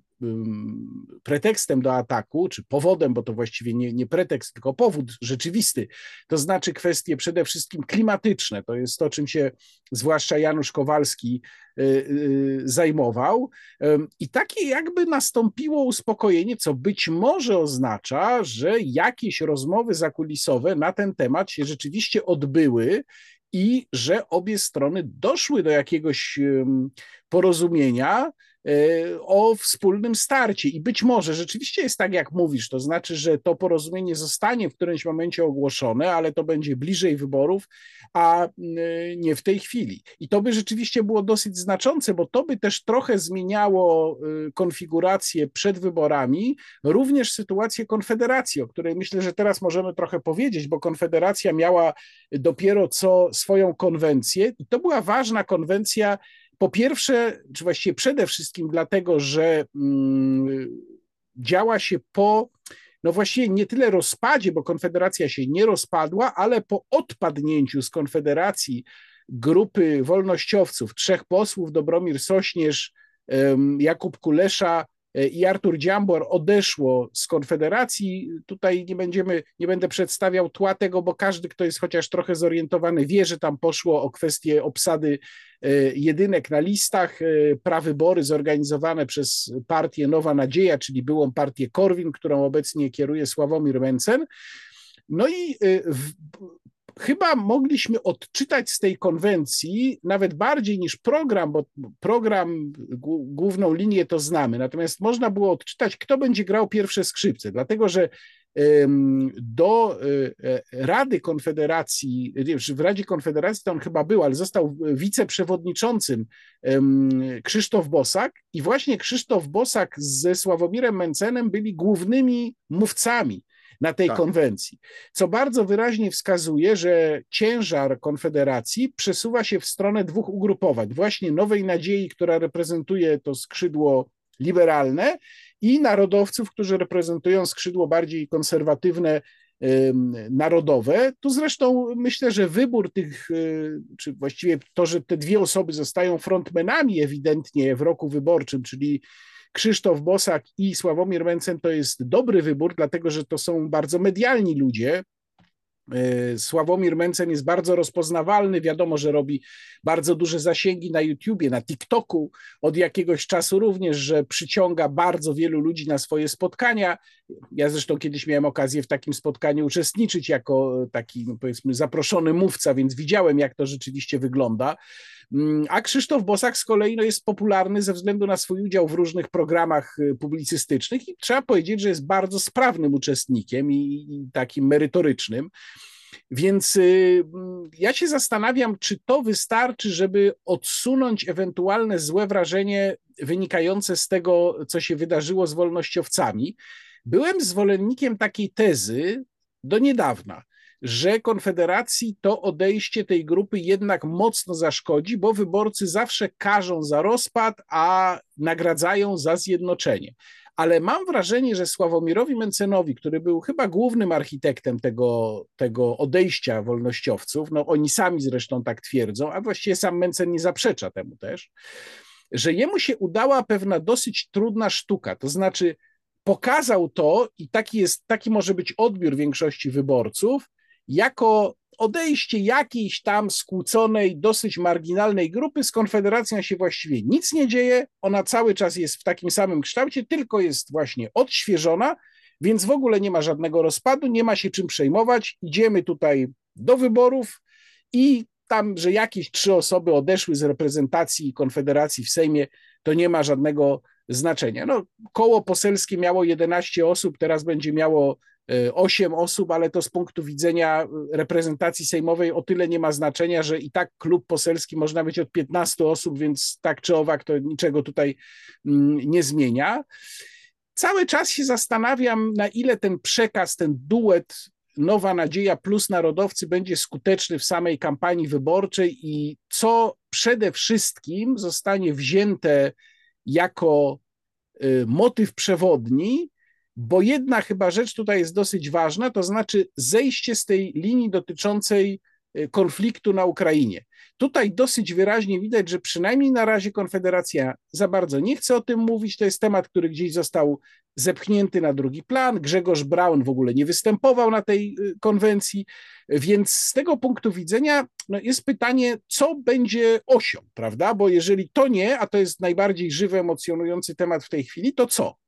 pretekstem do ataku, czy powodem, bo to właściwie nie, nie pretekst, tylko powód rzeczywisty, to znaczy kwestie przede wszystkim klimatyczne. To jest to, czym się zwłaszcza Janusz Kowalski y, y, zajmował. I takie jakby nastąpiło uspokojenie, co być może oznacza, że jakieś rozmowy zakulisowe na ten temat się rzeczywiście odbyły i że obie strony doszły do jakiegoś porozumienia, o wspólnym starcie. I być może rzeczywiście jest tak, jak mówisz, to znaczy, że to porozumienie zostanie w którymś momencie ogłoszone, ale to będzie bliżej wyborów, a e, nie w tej chwili. I to by rzeczywiście było dosyć znaczące, bo to by też trochę zmieniało e, konfigurację przed wyborami, również sytuację Konfederacji, o której myślę, że teraz możemy trochę powiedzieć, bo Konfederacja miała dopiero co swoją konwencję i to była ważna konwencja po pierwsze, czy właściwie przede wszystkim dlatego, że mm, działa się po, no właściwie nie tyle rozpadzie, bo Konfederacja się nie rozpadła, ale po odpadnięciu z Konfederacji grupy wolnościowców, trzech posłów, Dobromir Sośnierz, Jakub Kulesza, i Artur Dziambor odeszło z Konfederacji. Tutaj nie będziemy, nie będę przedstawiał tła tego, bo każdy, kto jest chociaż trochę zorientowany, wie, że tam poszło o kwestię obsady e, jedynek na listach, e, prawybory zorganizowane przez partię Nowa Nadzieja, czyli byłą partię Korwin, którą obecnie kieruje Sławomir Mencen. No i e, w, chyba mogliśmy odczytać z tej konwencji nawet bardziej niż program, bo program, główną linię to znamy, natomiast można było odczytać, kto będzie grał pierwsze skrzypce, dlatego że do e, e, Rady Konfederacji, w Radzie Konfederacji to on chyba był, ale został wiceprzewodniczącym Krzysztof Bosak i właśnie Krzysztof Bosak ze Sławomirem Mencenem byli głównymi mówcami na tej tak. konwencji, co bardzo wyraźnie wskazuje, że ciężar Konfederacji przesuwa się w stronę dwóch ugrupowań. Właśnie Nowej Nadziei, która reprezentuje to skrzydło liberalne i narodowców, którzy reprezentują skrzydło bardziej konserwatywne, narodowe. Tu zresztą myślę, że wybór tych, y, czy właściwie to, że te dwie osoby zostają frontmenami ewidentnie w roku wyborczym, czyli Krzysztof Bosak i Sławomir Mencen to jest dobry wybór, dlatego że to są bardzo medialni ludzie. E, Sławomir Mencen jest bardzo rozpoznawalny, wiadomo, że robi bardzo duże zasięgi na YouTubie, na TikToku, od jakiegoś czasu również, że przyciąga bardzo wielu ludzi na swoje spotkania. Ja zresztą kiedyś miałem okazję w takim spotkaniu uczestniczyć jako taki, no powiedzmy, zaproszony mówca, więc widziałem, jak to rzeczywiście wygląda. Mm, a Krzysztof Bosak z kolei no, jest popularny ze względu na swój udział w różnych programach y, publicystycznych i trzeba powiedzieć, że jest bardzo sprawnym uczestnikiem i, i takim merytorycznym. Więc y, mm, ja się zastanawiam, czy to wystarczy, żeby odsunąć ewentualne złe wrażenie wynikające z tego, co się wydarzyło z wolnościowcami. Byłem zwolennikiem takiej tezy do niedawna, że Konfederacji to odejście tej grupy jednak mocno zaszkodzi, bo wyborcy zawsze karzą za rozpad, a nagradzają za zjednoczenie. Ale mam wrażenie, że Sławomirowi Mencenowi, który był chyba głównym architektem tego, tego odejścia wolnościowców, no oni sami zresztą tak twierdzą, a właściwie sam Mencen nie zaprzecza temu też, że jemu się udała pewna dosyć trudna sztuka, to znaczy pokazał to i taki jest, taki może być odbiór większości wyborców, jako odejście jakiejś tam skłóconej, dosyć marginalnej grupy z Konfederacją się właściwie nic nie dzieje, ona cały czas jest w takim samym kształcie, tylko jest właśnie odświeżona, więc w ogóle nie ma żadnego rozpadu, nie ma się czym przejmować, idziemy tutaj do wyborów i tam, że jakieś trzy osoby odeszły z reprezentacji Konfederacji w Sejmie, to nie ma żadnego znaczenia. No, koło poselskie miało 11 osób, teraz będzie miało 8 osób, ale to z punktu widzenia reprezentacji sejmowej o tyle nie ma znaczenia, że i tak klub poselski można być od 15 osób, więc tak czy owak to niczego tutaj mm, nie zmienia. Cały czas się zastanawiam, na ile ten przekaz, ten duet Nowa Nadzieja plus Narodowcy będzie skuteczny w samej kampanii wyborczej i co przede wszystkim zostanie wzięte jako y, motyw przewodni bo jedna chyba rzecz tutaj jest dosyć ważna, to znaczy zejście z tej linii dotyczącej konfliktu na Ukrainie. Tutaj dosyć wyraźnie widać, że przynajmniej na razie Konfederacja za bardzo nie chce o tym mówić. To jest temat, który gdzieś został zepchnięty na drugi plan. Grzegorz Braun w ogóle nie występował na tej y, konwencji, więc z tego punktu widzenia no jest pytanie, co będzie osią, prawda? Bo jeżeli to nie, a to jest najbardziej żywy, emocjonujący temat w tej chwili, to co?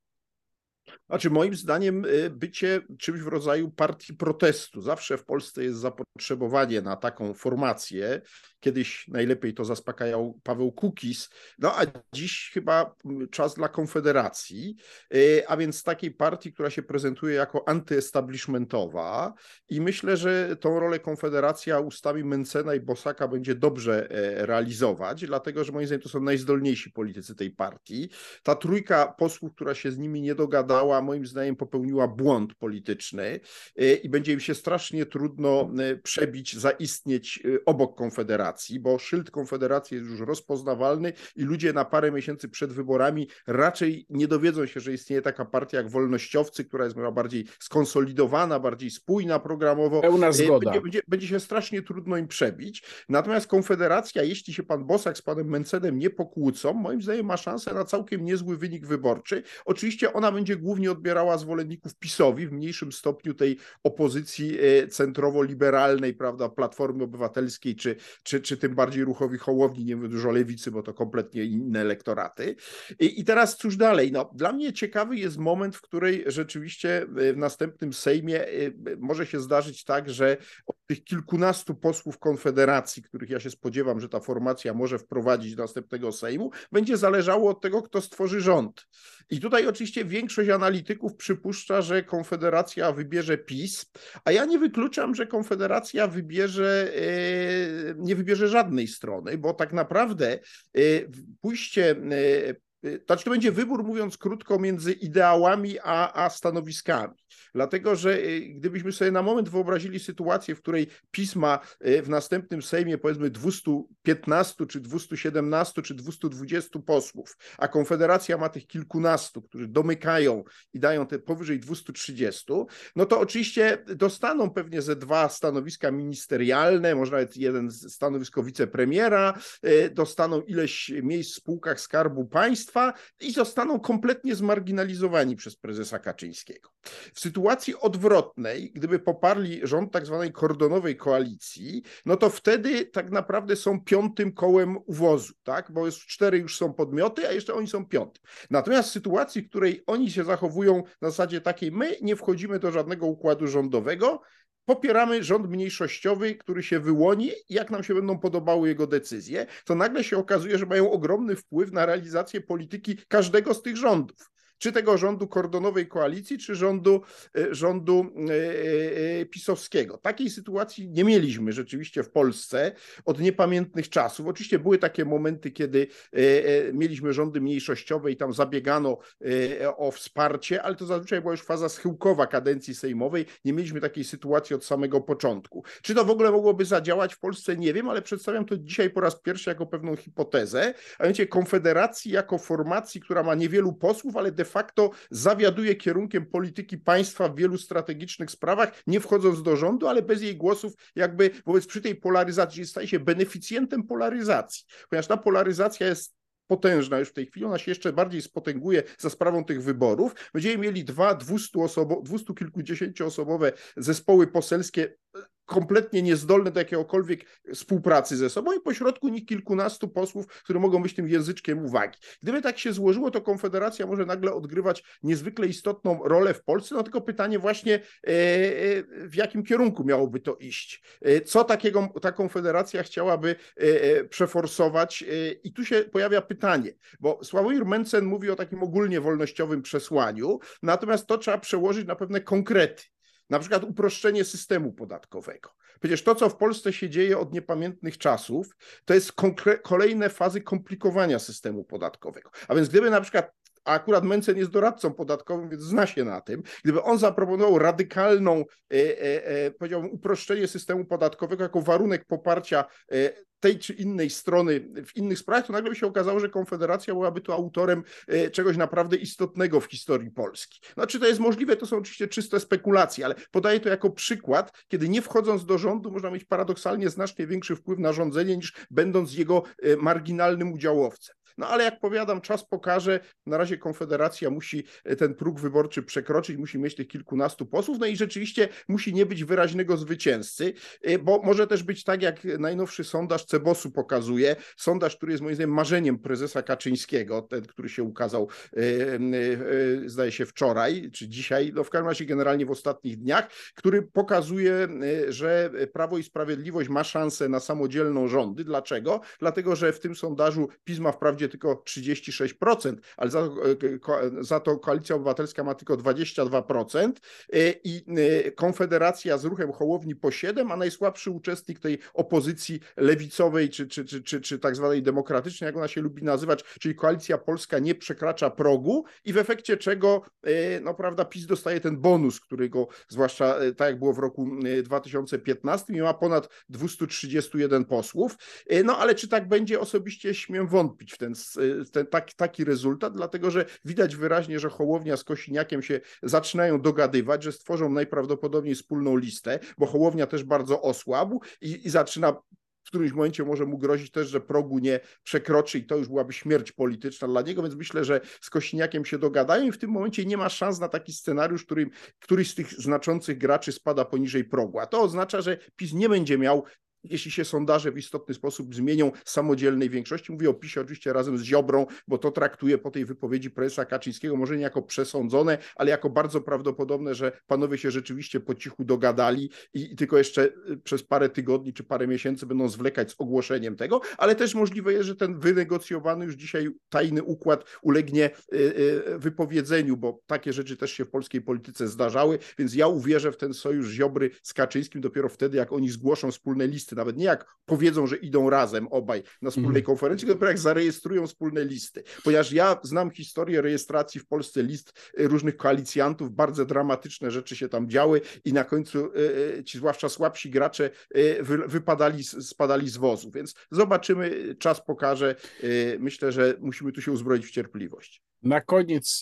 Znaczy, moim zdaniem, y, bycie czymś w rodzaju partii protestu. Zawsze w Polsce jest zapotrzebowanie na taką formację. Kiedyś najlepiej to zaspokajał Paweł Kukis, no a dziś chyba mm, czas dla Konfederacji, y, a więc takiej partii, która się prezentuje jako antyestablishmentowa i myślę, że tą rolę Konfederacja ustami Mencena i Bosaka będzie dobrze e, realizować, dlatego że moim zdaniem to są najzdolniejsi politycy tej partii. Ta trójka posłów, która się z nimi nie dogadała, moim zdaniem popełniła błąd polityczny y, i będzie im się strasznie trudno y, przebić, zaistnieć obok Konfederacji. Bo szyld Konfederacji jest już rozpoznawalny i ludzie na parę miesięcy przed wyborami raczej nie dowiedzą się, że istnieje taka partia jak Wolnościowcy, która jest bardziej skonsolidowana, bardziej spójna programowo. Pełna zgoda. Będzie, będzie, będzie się strasznie trudno im przebić. Natomiast Konfederacja, jeśli się pan Bosak z panem Mencenem nie pokłócą, moim zdaniem ma szansę na całkiem niezły wynik wyborczy. Oczywiście ona będzie głównie odbierała zwolenników PiSowi, w mniejszym stopniu tej opozycji e, centrowo-liberalnej, prawda, Platformy Obywatelskiej czy, czy, czy tym bardziej ruchowi Hołowni, nie wiem dużo lewicy, bo to kompletnie inne elektoraty. I, I, teraz cóż dalej? No, dla mnie ciekawy jest moment, w której rzeczywiście e, w następnym Sejmie e, może się zdarzyć tak, że od tych kilkunastu posłów Konfederacji, których ja się spodziewam, że ta formacja może wprowadzić do następnego Sejmu, będzie zależało od tego, kto stworzy rząd. I tutaj oczywiście większość analityków przypuszcza, że Konfederacja wybierze PiS, a ja nie wykluczam, że Konfederacja wybierze, e, nie wybierze żadnej strony, bo tak naprawdę e, pójście e, znaczy to będzie wybór, mówiąc krótko, między ideałami a, a stanowiskami. Dlatego, że y, gdybyśmy sobie na moment wyobrazili sytuację, w której pisma y, w następnym Sejmie powiedzmy 215 czy 217 czy 220 posłów, a Konfederacja ma tych kilkunastu, którzy domykają i dają te powyżej 230, no to oczywiście dostaną pewnie ze dwa stanowiska ministerialne, może nawet jeden stanowisko wicepremiera, y, dostaną ileś miejsc w spółkach Skarbu Państwa i zostaną kompletnie zmarginalizowani przez prezesa Kaczyńskiego. W sytuacji odwrotnej, gdyby poparli rząd tak zwanej kordonowej koalicji, no to wtedy tak naprawdę są piątym kołem uwozu, tak? bo jest cztery już są podmioty, a jeszcze oni są piątym. Natomiast w sytuacji, w której oni się zachowują na zasadzie takiej, my nie wchodzimy do żadnego układu rządowego, popieramy rząd mniejszościowy, który się wyłoni, jak nam się będą podobały jego decyzje, to nagle się okazuje, że mają ogromny wpływ na realizację polityki każdego z tych rządów czy tego rządu kordonowej koalicji, czy rządu, e, rządu e, e, pisowskiego. Takiej sytuacji nie mieliśmy rzeczywiście w Polsce od niepamiętnych czasów. Oczywiście były takie momenty, kiedy mieliśmy rządy mniejszościowe i tam zabiegano o wsparcie, ale to zazwyczaj była już faza schyłkowa kadencji sejmowej. Nie mieliśmy takiej sytuacji od samego początku. Czy to w ogóle mogłoby zadziałać w Polsce? Nie wiem, ale przedstawiam to dzisiaj po raz pierwszy jako pewną hipotezę, a mianowicie Konfederacji jako formacji, która ma niewielu posłów, ale de facto zawiaduje kierunkiem polityki państwa w wielu strategicznych sprawach, nie wchodząc do rządu, ale bez jej głosów, jakby wobec przy tej polaryzacji staje się beneficjentem polaryzacji, ponieważ ta polaryzacja jest potężna już w tej chwili, ona się jeszcze bardziej spotęguje za sprawą tych wyborów. Będziemy mieli dwa 200 osobo, 200 kilkudziesięcioosobowe zespoły poselskie kompletnie niezdolne do jakiegokolwiek współpracy ze sobą i pośrodku nich kilkunastu posłów, które mogą być tym języczkiem uwagi. Gdyby tak się złożyło, to Konfederacja może nagle odgrywać niezwykle istotną rolę w Polsce, no tylko pytanie właśnie e, e, w jakim kierunku miałoby to iść. E, co takiego ta Konfederacja chciałaby przeforsować i tu się pojawia pytanie, bo Sławomir Mencen mówi o takim ogólnie wolnościowym przesłaniu, natomiast to trzeba przełożyć na pewne konkrety. Na przykład uproszczenie systemu podatkowego. Przecież to, co w Polsce się dzieje od niepamiętnych czasów, to jest kolejne fazy komplikowania systemu podatkowego. A więc gdyby na przykład a akurat Mencen jest doradcą podatkowym, więc zna się na tym. Gdyby on zaproponował radykalną, e, e, e powiedziałbym, uproszczenie systemu podatkowego jako warunek poparcia e, tej czy innej strony w innych sprawach, to nagle by się okazało, że Konfederacja byłaby tu autorem czegoś naprawdę istotnego w historii Polski. No, czy to jest możliwe, to są oczywiście czyste spekulacje, ale podaję to jako przykład, kiedy nie wchodząc do rządu można mieć paradoksalnie znacznie większy wpływ na rządzenie niż będąc jego marginalnym udziałowcem. No ale jak powiadam, czas pokaże. Na razie Konfederacja musi e, ten próg wyborczy przekroczyć, musi mieć tych kilkunastu posłów, no i rzeczywiście musi nie być wyraźnego zwycięzcy, e, bo może też być tak, jak najnowszy sondaż Cebosu pokazuje, sondaż, który jest moim zdaniem marzeniem prezesa Kaczyńskiego, ten, który się ukazał, e, zdaje się wczoraj, czy dzisiaj, no w każdym razie generalnie w ostatnich dniach, który pokazuje, że Prawo i Sprawiedliwość ma szansę na samodzielną rządy. Dlaczego? Dlatego, że w tym sondażu PiS ma wprawdzie tylko 36%, ale za, e, za to Koalicja Obywatelska ma tylko 22% e, i e, Konfederacja z ruchem Hołowni po 7, a najsłabszy uczestnik tej opozycji lewicowej czy, czy, czy, czy, czy tak zwanej demokratycznej, jak ona się lubi nazywać, czyli Koalicja Polska nie przekracza progu i w efekcie czego no prawda, PiS dostaje ten bonus, którego zwłaszcza tak jak było w roku 2015 i ma ponad 231 posłów. No ale czy tak będzie, osobiście śmiem wątpić w ten ten, taki, taki rezultat, dlatego że widać wyraźnie, że Hołownia z Kosiniakiem się zaczynają dogadywać, że stworzą najprawdopodobniej wspólną listę, bo Hołownia też bardzo osłabł i, i zaczyna w którymś momencie może mu grozić też, że progu nie przekroczy i to już byłaby śmierć polityczna dla niego, więc myślę, że z Kośniakiem się dogadają i w tym momencie nie ma szans na taki scenariusz, którym któryś z tych znaczących graczy spada poniżej progu. A to oznacza, że PiS nie będzie miał jeśli się sondaże w istotny sposób zmienią samodzielnej większości. Mówię o PiSie oczywiście razem z Ziobrą, bo to traktuje po tej wypowiedzi prezesa Kaczyńskiego może nie jako przesądzone, ale jako bardzo prawdopodobne, że panowie się rzeczywiście po cichu dogadali i, i tylko jeszcze y, przez parę tygodni czy parę miesięcy będą zwlekać z ogłoszeniem tego, ale też możliwe jest, że ten wynegocjowany już dzisiaj tajny układ ulegnie y, y, wypowiedzeniu, bo takie rzeczy też się w polskiej polityce zdarzały, więc ja uwierzę w ten sojusz Ziobry z Kaczyńskim dopiero wtedy, jak oni zgłoszą wspólne listy nawet nie jak powiedzą, że idą razem obaj na wspólnej mm. konferencji, tylko jak zarejestrują wspólne listy. Ponieważ ja znam historię rejestracji w Polsce list y, różnych koalicjantów, bardzo dramatyczne rzeczy się tam działy i na końcu y, y, ci zwłaszcza słabsi gracze wypadali, spadali z wozu. Więc zobaczymy, czas pokaże. Myślę, że musimy tu się uzbroić w cierpliwość. Na koniec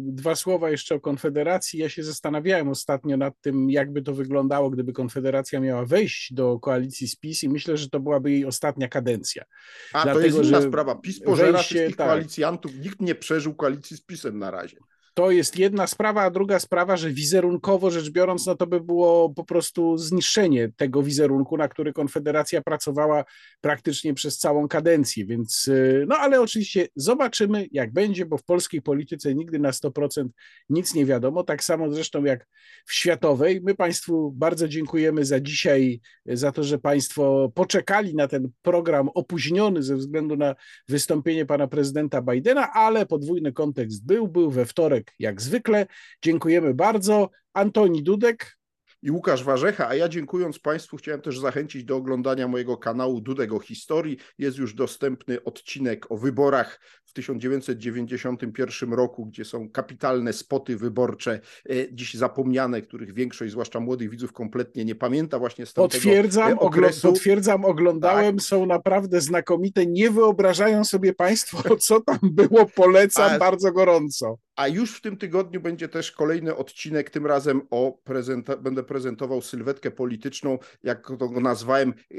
dwa słowa jeszcze o Konfederacji. Ja się zastanawiałem ostatnio nad tym, jakby to wyglądało, gdyby Konfederacja miała wejść do koalicji koalicji z PiS i myślę, że to byłaby jej ostatnia kadencja. A Dlatego, to jest inna sprawa. PiS pożera wejście, wszystkich tak. koalicjantów. Nikt nie przeżył koalicji z PiSem na razie. To jest jedna sprawa, a druga sprawa, że wizerunkowo rzecz biorąc, no to by było po prostu zniszczenie tego wizerunku, na który Konfederacja pracowała praktycznie przez całą kadencję. Więc, y, no ale oczywiście zobaczymy, jak będzie, bo w polskiej polityce nigdy na 100% nic nie wiadomo. Tak samo zresztą jak w światowej. My Państwu bardzo dziękujemy za dzisiaj, za to, że Państwo poczekali na ten program opóźniony ze względu na wystąpienie pana prezydenta Bidena, ale podwójny kontekst był, był we wtorek jak zwykle. Dziękujemy bardzo. Antoni Dudek. I Łukasz Warzecha, a ja dziękując Państwu chciałem też zachęcić do oglądania mojego kanału Dudego Historii. Jest już dostępny odcinek o wyborach 1991 roku, gdzie są kapitalne spoty wyborcze, e, dziś zapomniane, których większość, zwłaszcza młodych widzów, kompletnie nie pamięta właśnie z tamtego potwierdzam, okresu. Potwierdzam, oglądałem, tak. są naprawdę znakomite. Nie wyobrażają sobie Państwo, co tam było. Polecam a, bardzo gorąco. A już w tym tygodniu będzie też kolejny odcinek, tym razem o prezenta- będę prezentował sylwetkę polityczną, jak to go nazwałem, e,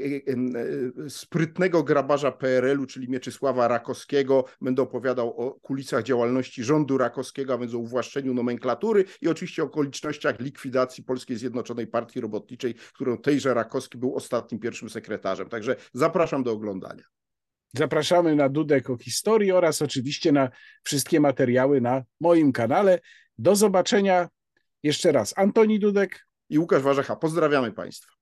e, sprytnego grabarza PRL-u, czyli Mieczysława Rakowskiego. Będę opowiadał o kulisach działalności rządu Rakowskiego, a więc o uwłaszczeniu nomenklatury i oczywiście okolicznościach likwidacji Polskiej Zjednoczonej Partii Robotniczej, którą tejże Rakowski był ostatnim pierwszym sekretarzem. Także zapraszam do oglądania. Zapraszamy na Dudek o historii oraz oczywiście na wszystkie materiały na moim kanale. Do zobaczenia jeszcze raz. Antoni Dudek i Łukasz Warzecha. Pozdrawiamy Państwa.